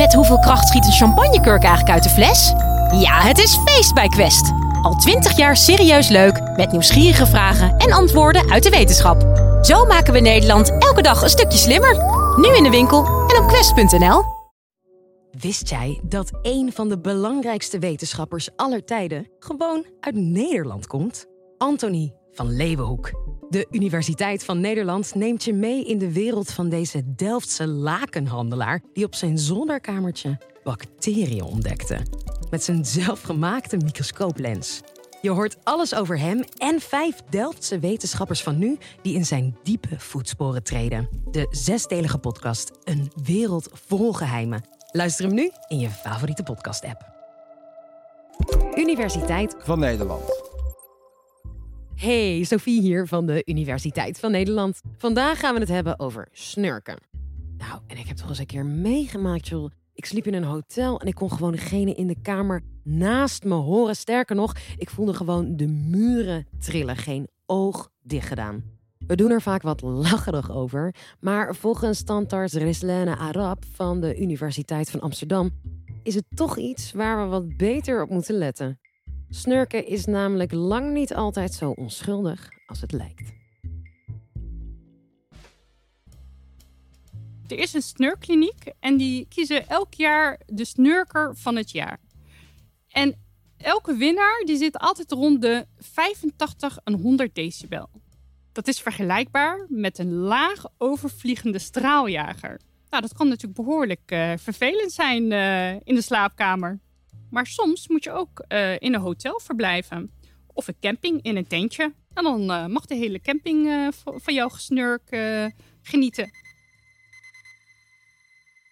Met hoeveel kracht schiet een champagnekurk eigenlijk uit de fles? Ja, het is feest bij Quest. Al twintig jaar serieus leuk, met nieuwsgierige vragen en antwoorden uit de wetenschap. Zo maken we Nederland elke dag een stukje slimmer. Nu in de winkel en op quest.nl. Wist jij dat een van de belangrijkste wetenschappers aller tijden gewoon uit Nederland komt? Anthony van Leeuwenhoek. De Universiteit van Nederland neemt je mee in de wereld van deze Delftse lakenhandelaar die op zijn zolderkamertje bacteriën ontdekte. Met zijn zelfgemaakte microscooplens. Je hoort alles over hem en vijf Delftse wetenschappers van nu die in zijn diepe voetsporen treden. De zesdelige podcast Een wereld vol geheimen. Luister hem nu in je favoriete podcast-app. Universiteit van Nederland. Hey, Sophie hier van de Universiteit van Nederland. Vandaag gaan we het hebben over snurken. Nou, en ik heb toch eens een keer meegemaakt, joh. Ik sliep in een hotel en ik kon gewoon degene in de kamer naast me horen. Sterker nog, ik voelde gewoon de muren trillen. Geen oog dicht gedaan. We doen er vaak wat lacherig over, maar volgens tandarts Rislene Arab van de Universiteit van Amsterdam is het toch iets waar we wat beter op moeten letten. Snurken is namelijk lang niet altijd zo onschuldig als het lijkt. Er is een snurkkliniek en die kiezen elk jaar de snurker van het jaar. En elke winnaar die zit altijd rond de 85 en 100 decibel. Dat is vergelijkbaar met een laag overvliegende straaljager. Nou, dat kan natuurlijk behoorlijk uh, vervelend zijn uh, in de slaapkamer. Maar soms moet je ook uh, in een hotel verblijven. Of een camping in een tentje. En dan mag de hele camping van jouw gesnurk genieten.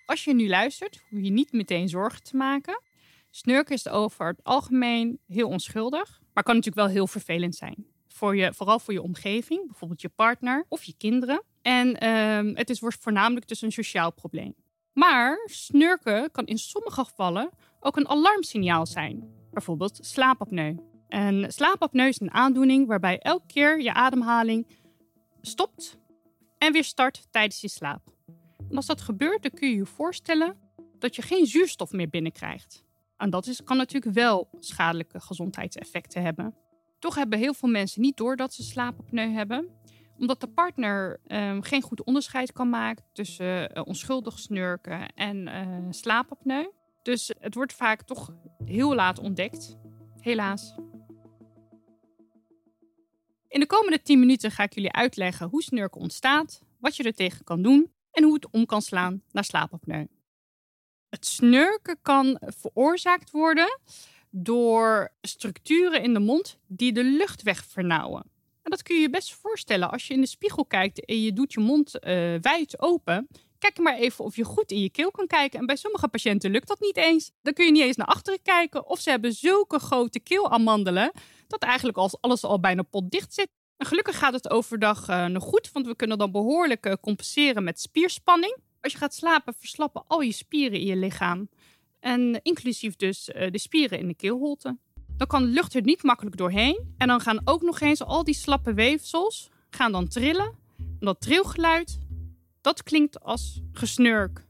Als je nu luistert, hoef je niet meteen zorgen te maken. Snurken is over het algemeen heel onschuldig, maar kan natuurlijk wel heel vervelend zijn. Voor je, vooral voor je omgeving, bijvoorbeeld je partner of je kinderen. En uh, het is voornamelijk dus een sociaal probleem. Maar snurken kan in sommige gevallen ook een alarmsignaal zijn. Bijvoorbeeld slaapapneu. En slaapapneu is een aandoening waarbij elke keer je ademhaling stopt en weer start tijdens je slaap. En als dat gebeurt, dan kun je je voorstellen dat je geen zuurstof meer binnenkrijgt. En dat is, kan natuurlijk wel schadelijke gezondheidseffecten hebben. Toch hebben heel veel mensen niet door dat ze slaapapneu hebben, omdat de partner um, geen goed onderscheid kan maken tussen uh, onschuldig snurken en uh, slaapapneu. Dus het wordt vaak toch heel laat ontdekt, helaas. In de komende 10 minuten ga ik jullie uitleggen hoe snurken ontstaat, wat je er tegen kan doen en hoe het om kan slaan naar slaapapneu. Het snurken kan veroorzaakt worden door structuren in de mond die de luchtweg vernauwen. En dat kun je je best voorstellen als je in de spiegel kijkt en je doet je mond uh, wijd open. Kijk maar even of je goed in je keel kan kijken. En bij sommige patiënten lukt dat niet eens. Dan kun je niet eens naar achteren kijken. Of ze hebben zulke grote keelamandelen dat eigenlijk alles al bijna potdicht zit. En gelukkig gaat het overdag uh, nog goed, want we kunnen dan behoorlijk uh, compenseren met spierspanning. Als je gaat slapen, verslappen al je spieren in je lichaam. En inclusief dus de spieren in de keelholte. Dan kan de lucht er niet makkelijk doorheen. En dan gaan ook nog eens al die slappe weefsels gaan dan trillen. En dat trilgeluid, dat klinkt als gesnurk.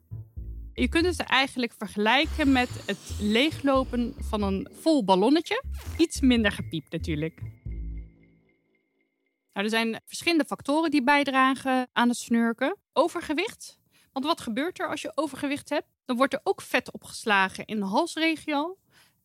Je kunt het eigenlijk vergelijken met het leeglopen van een vol ballonnetje. Iets minder gepiept natuurlijk. Nou, er zijn verschillende factoren die bijdragen aan het snurken. Overgewicht. Want wat gebeurt er als je overgewicht hebt? Dan wordt er ook vet opgeslagen in de halsregio.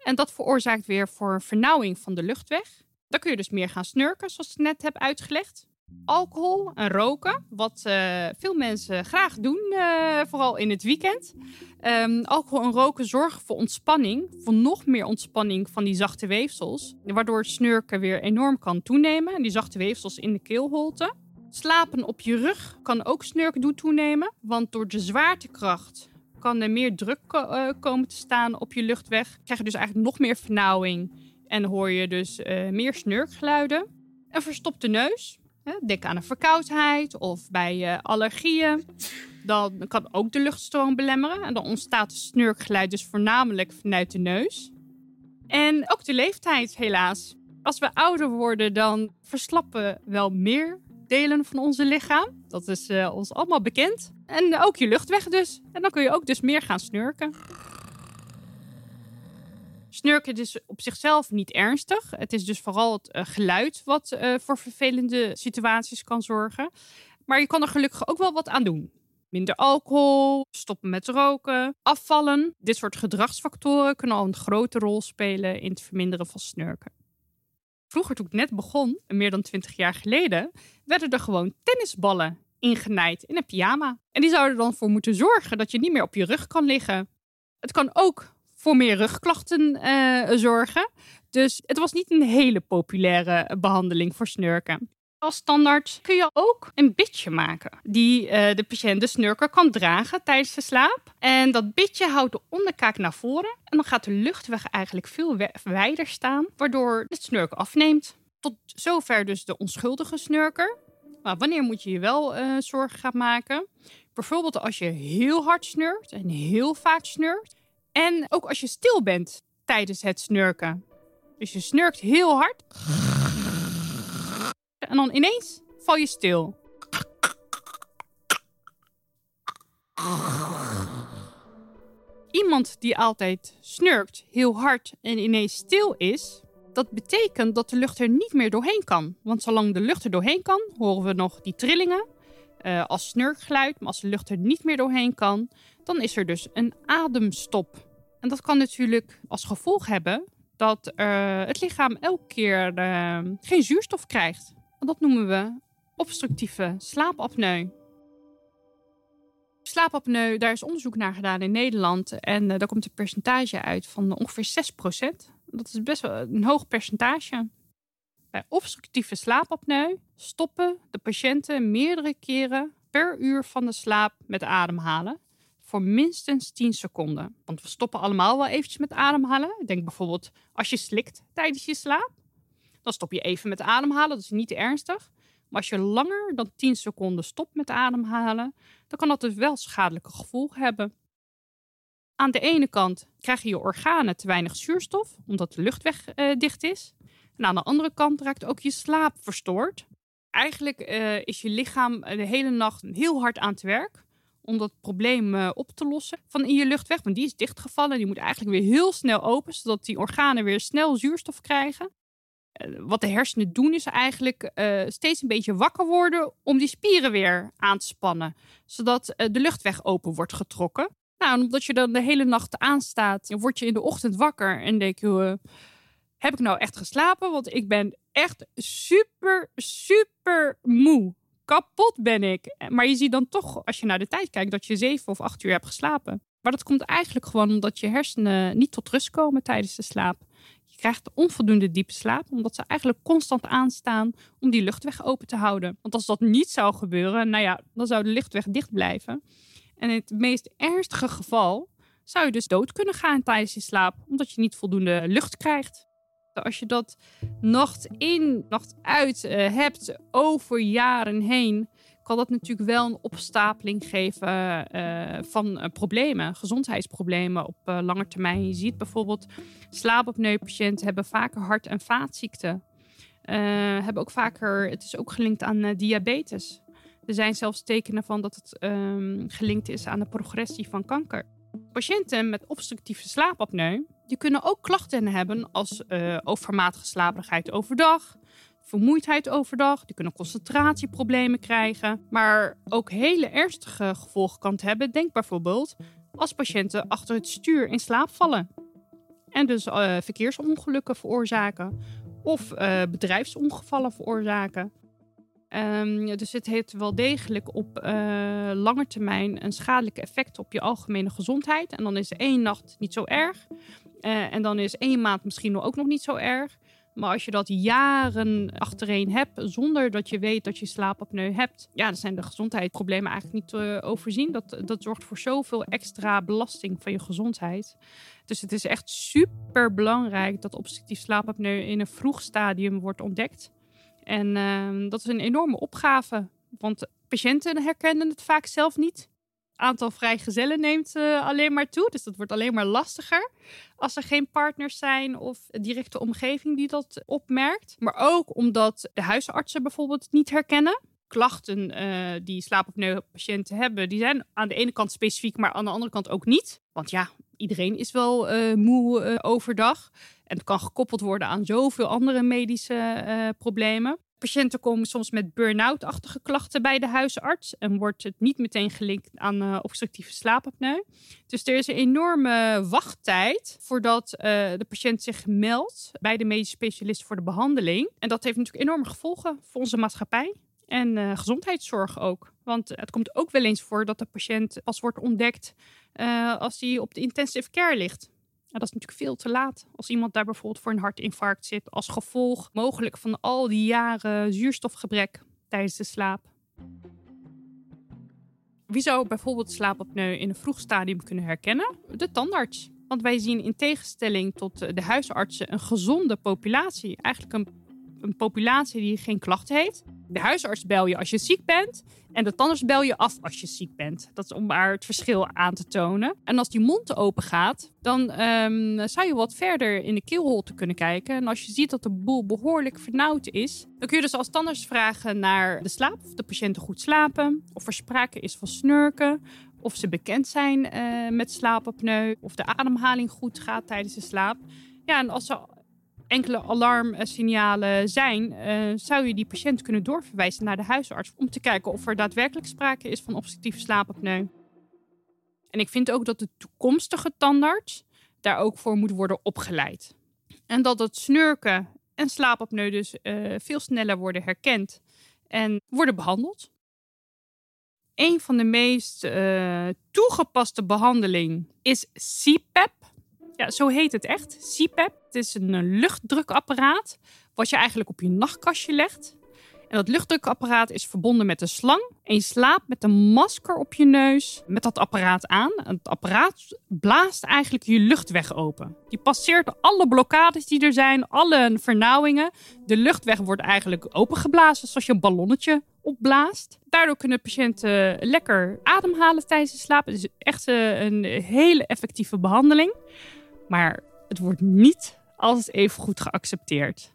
En dat veroorzaakt weer voor vernauwing van de luchtweg. Dan kun je dus meer gaan snurken, zoals ik net heb uitgelegd. Alcohol en roken, wat uh, veel mensen graag doen, uh, vooral in het weekend. Um, alcohol en roken zorgen voor ontspanning, voor nog meer ontspanning van die zachte weefsels, waardoor snurken weer enorm kan toenemen. Die zachte weefsels in de keelholte. Slapen op je rug kan ook snurken doen toenemen, want door de zwaartekracht kan er meer druk uh, komen te staan op je luchtweg. Krijg je dus eigenlijk nog meer vernauwing en hoor je dus meer snurkgeluiden. Een verstopte neus, Denk aan een verkoudheid of bij allergieën. Dan kan ook de luchtstroom belemmeren. En dan ontstaat de snurkgeluid dus voornamelijk vanuit de neus. En ook de leeftijd, helaas. Als we ouder worden, dan verslappen wel meer delen van onze lichaam. Dat is uh, ons allemaal bekend. En ook je luchtweg dus. En dan kun je ook dus meer gaan snurken. Snurken is op zichzelf niet ernstig. Het is dus vooral het uh, geluid wat uh, voor vervelende situaties kan zorgen. Maar je kan er gelukkig ook wel wat aan doen. Minder alcohol, stoppen met roken, afvallen. Dit soort gedragsfactoren kunnen al een grote rol spelen in het verminderen van snurken. Vroeger, toen ik net begon, meer dan 20 jaar geleden, werden er gewoon tennisballen ingenaaid in een pyjama. En die zouden dan voor moeten zorgen dat je niet meer op je rug kan liggen. Het kan ook voor meer rugklachten uh, zorgen. Dus het was niet een hele populaire behandeling voor snurken. Als standaard kun je ook een bitje maken die uh, de patiënt, de snurker, kan dragen tijdens de slaap. En dat bitje houdt de onderkaak naar voren en dan gaat de luchtweg eigenlijk veel wijder staan, waardoor het snurken afneemt. Tot zover dus de onschuldige snurker. Maar wanneer moet je je wel uh, zorgen gaan maken? Bijvoorbeeld als je heel hard snurkt en heel vaak snurkt. En ook als je stil bent tijdens het snurken. Dus je snurkt heel hard. En dan ineens val je stil. Iemand die altijd snurkt, heel hard en ineens stil is, dat betekent dat de lucht er niet meer doorheen kan. Want zolang de lucht er doorheen kan, horen we nog die trillingen uh, als snurkgeluid. Maar als de lucht er niet meer doorheen kan, dan is er dus een ademstop. En dat kan natuurlijk als gevolg hebben dat uh, het lichaam elke keer uh, geen zuurstof krijgt. Dat noemen we obstructieve slaapapneu. Slaapapneu, daar is onderzoek naar gedaan in Nederland. En uh, daar komt een percentage uit van ongeveer 6%. Dat is best wel een hoog percentage. Bij obstructieve slaapapneu stoppen de patiënten meerdere keren per uur van de slaap met ademhalen voor minstens 10 seconden. Want we stoppen allemaal wel eventjes met ademhalen. Denk bijvoorbeeld als je slikt tijdens je slaap. Dan stop je even met ademhalen, dat is niet ernstig. Maar als je langer dan 10 seconden stopt met ademhalen, dan kan dat dus wel schadelijke gevolgen hebben. Aan de ene kant krijgen je organen te weinig zuurstof, omdat de luchtweg uh, dicht is. En aan de andere kant raakt ook je slaap verstoord. Eigenlijk uh, is je lichaam de hele nacht heel hard aan het werk om dat probleem uh, op te lossen van in je luchtweg. Want die is dichtgevallen. Die moet eigenlijk weer heel snel open, zodat die organen weer snel zuurstof krijgen. Uh, wat de hersenen doen is eigenlijk uh, steeds een beetje wakker worden om die spieren weer aan te spannen. Zodat de luchtweg open wordt getrokken. Nou, omdat je dan de hele nacht aanstaat, word je in de ochtend wakker en denk je, heb ik nou echt geslapen? Want ik ben echt super, super moe kapot ben ik. Maar je ziet dan toch, als je naar de tijd kijkt, dat je zeven of acht uur hebt geslapen. Maar dat komt eigenlijk gewoon omdat je hersenen niet tot rust komen tijdens de slaap. Krijgt onvoldoende diepe slaap, omdat ze eigenlijk constant aanstaan om die luchtweg open te houden. Want als dat niet zou gebeuren, nou ja, dan zou de luchtweg dicht blijven. En in het meest ernstige geval zou je dus dood kunnen gaan tijdens je slaap, omdat je niet voldoende lucht krijgt. Als je dat nacht in, nacht uit uh, hebt over jaren heen, kan dat natuurlijk wel een opstapeling geven uh, van uh, problemen, gezondheidsproblemen op lange termijn. Je ziet bijvoorbeeld slaapapneupatiënten hebben vaker hart- en vaatziekten. hebben ook vaker, het is ook gelinkt aan diabetes. Er zijn zelfs tekenen van dat het um, gelinkt is aan de progressie van kanker. Patiënten met obstructieve slaapapneu die kunnen ook klachten hebben als uh, overmatige slaperigheid overdag, vermoeidheid overdag. Die kunnen concentratieproblemen krijgen, maar ook hele ernstige gevolgen kan hebben. Denk bijvoorbeeld als patiënten achter het stuur in slaap vallen en dus uh, verkeersongelukken veroorzaken of uh, bedrijfsongevallen veroorzaken. Um, dus het heeft wel degelijk op uh, lange termijn een schadelijk effect op je algemene gezondheid. En dan is één nacht niet zo erg. En dan is één maand misschien ook nog niet zo erg. Maar als je dat jaren achtereen hebt, zonder dat je weet dat je slaapapneu hebt, ja, dan zijn de gezondheidsproblemen eigenlijk niet te overzien. Dat, dat zorgt voor zoveel extra belasting van je gezondheid. Dus het is echt super belangrijk dat obstructief slaapapneu in een vroeg stadium wordt ontdekt. En uh, dat is een enorme opgave, want patiënten herkennen het vaak zelf niet. Aantal vrijgezellen neemt uh, alleen maar toe, dus dat wordt alleen maar lastiger als er geen partners zijn of directe omgeving die dat opmerkt. Maar ook omdat de huisartsen bijvoorbeeld niet herkennen. klachten uh, die slaapapneu-patiënten hebben, die zijn aan de ene kant specifiek, maar aan de andere kant ook niet. Want ja, iedereen is wel uh, moe overdag. En het kan gekoppeld worden aan zoveel andere medische problemen. Patiënten komen soms met burn-out-achtige klachten bij de huisarts en wordt het niet meteen gelinkt aan uh, obstructieve slaapapneu. Dus er is een enorme wachttijd voordat uh, de patiënt zich meldt bij de medische specialist voor de behandeling. En dat heeft natuurlijk enorme gevolgen voor onze maatschappij. En uh, gezondheidszorg ook. Want het komt ook wel eens voor dat de patiënt pas wordt ontdekt als hij op de intensive care ligt. Nou, dat is natuurlijk veel te laat. Als iemand daar bijvoorbeeld voor een hartinfarct zit, als gevolg mogelijk van al die jaren zuurstofgebrek tijdens de slaap. Wie zou bijvoorbeeld slaapapneu in een vroeg stadium kunnen herkennen? De tandarts. Want wij zien in tegenstelling tot de huisartsen een gezonde populatie. Eigenlijk een, een populatie die geen klachten heeft. De huisarts bel je als je ziek bent. En de tandarts bel je af als je ziek bent. Dat is om maar het verschil aan te tonen. En als die mond open gaat, dan um, zou je wat verder in de keelholte kunnen kijken. En als je ziet dat de boel behoorlijk vernauwd is, dan kun je dus als tandarts vragen naar de slaap. Of de patiënten goed slapen. Of er sprake is van snurken. Of ze bekend zijn uh, met slaapapneu. Of de ademhaling goed gaat tijdens de slaap. Ja, en als ze enkele alarmsignalen zijn, uh, zou je die patiënt kunnen doorverwijzen naar de huisarts om te kijken of er daadwerkelijk sprake is van obstructieve slaapapneu. En ik vind ook dat de toekomstige tandarts daar ook voor moet worden opgeleid. En dat het snurken en slaapapneu dus uh, veel sneller worden herkend en worden behandeld. Een van de meest uh, toegepaste behandeling is CPAP. Ja, zo heet het echt. CPAP. Het is een luchtdrukapparaat wat je eigenlijk op je nachtkastje legt. En dat luchtdrukapparaat is verbonden met een slang. En je slaapt met een masker op je neus met dat apparaat aan. Het apparaat blaast eigenlijk je luchtweg open. Die passeert alle blokkades die er zijn, alle vernauwingen. De luchtweg wordt eigenlijk opengeblazen, zoals je een ballonnetje opblaast. Daardoor kunnen patiënten lekker ademhalen tijdens de slaap. Het is echt eh, een hele effectieve behandeling. Maar het wordt niet altijd even goed geaccepteerd.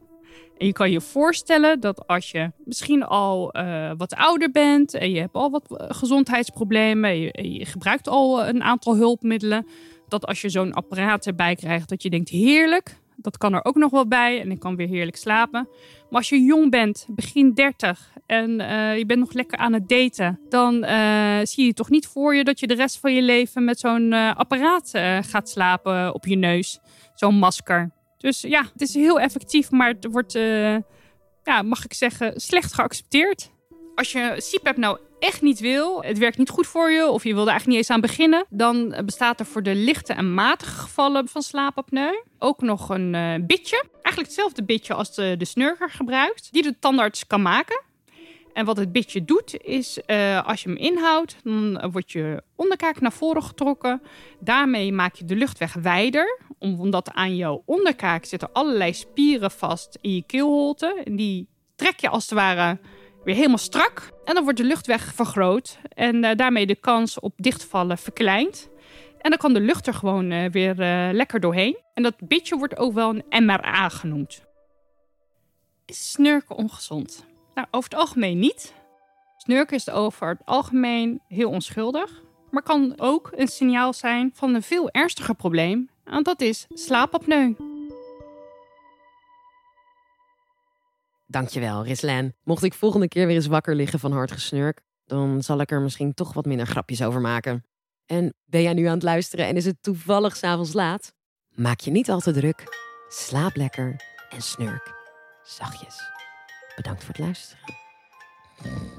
En je kan je voorstellen dat als je misschien al uh, wat ouder bent en je hebt al wat eh, gezondheidsproblemen, en je, je, gebruikt al een aantal hulpmiddelen, dat als je zo'n apparaat erbij krijgt, dat je denkt heerlijk, dat kan er ook nog wel bij en ik kan weer heerlijk slapen. Maar als je jong bent, begin 30 en uh, je bent nog lekker aan het daten, dan uh, zie je toch niet voor je dat je de rest van je leven met zo'n uh, apparaat gaat slapen op je neus. Zo'n masker. Dus ja, het is heel effectief, maar het wordt, ja, mag ik zeggen, slecht geaccepteerd. Als je CPAP nou echt niet wil, het werkt niet goed voor je of je wil er eigenlijk niet eens aan beginnen, dan bestaat er voor de lichte en matige gevallen van slaapapneu ook nog een uh, bitje. Eigenlijk hetzelfde bitje als de, snurker gebruikt, die de tandarts kan maken. En wat het bitje doet, is uh, als je hem inhoudt, dan wordt je onderkaak naar voren getrokken. Daarmee maak je de luchtweg wijder, omdat aan jouw onderkaak zitten allerlei spieren vast in je keelholte. En die trek je als het ware weer helemaal strak. En dan wordt de luchtweg vergroot en uh, daarmee de kans op dichtvallen verkleind. En dan kan de lucht er gewoon uh, weer uh, lekker doorheen. En dat bitje wordt ook wel een MRA genoemd. Is snurken ongezond? Nou, over het algemeen niet. Snurken is over het algemeen heel onschuldig. Maar kan ook een signaal zijn van een veel ernstiger probleem. En dat is slaapapneu. Dankjewel, Rislen. Mocht ik volgende keer weer eens wakker liggen van hard gesnurk, dan zal ik er misschien toch wat minder grapjes over maken. En ben jij nu aan het luisteren en is het toevallig s'avonds laat? Maak je niet al te druk. Slaap lekker en snurk zachtjes. Bedankt voor het luisteren.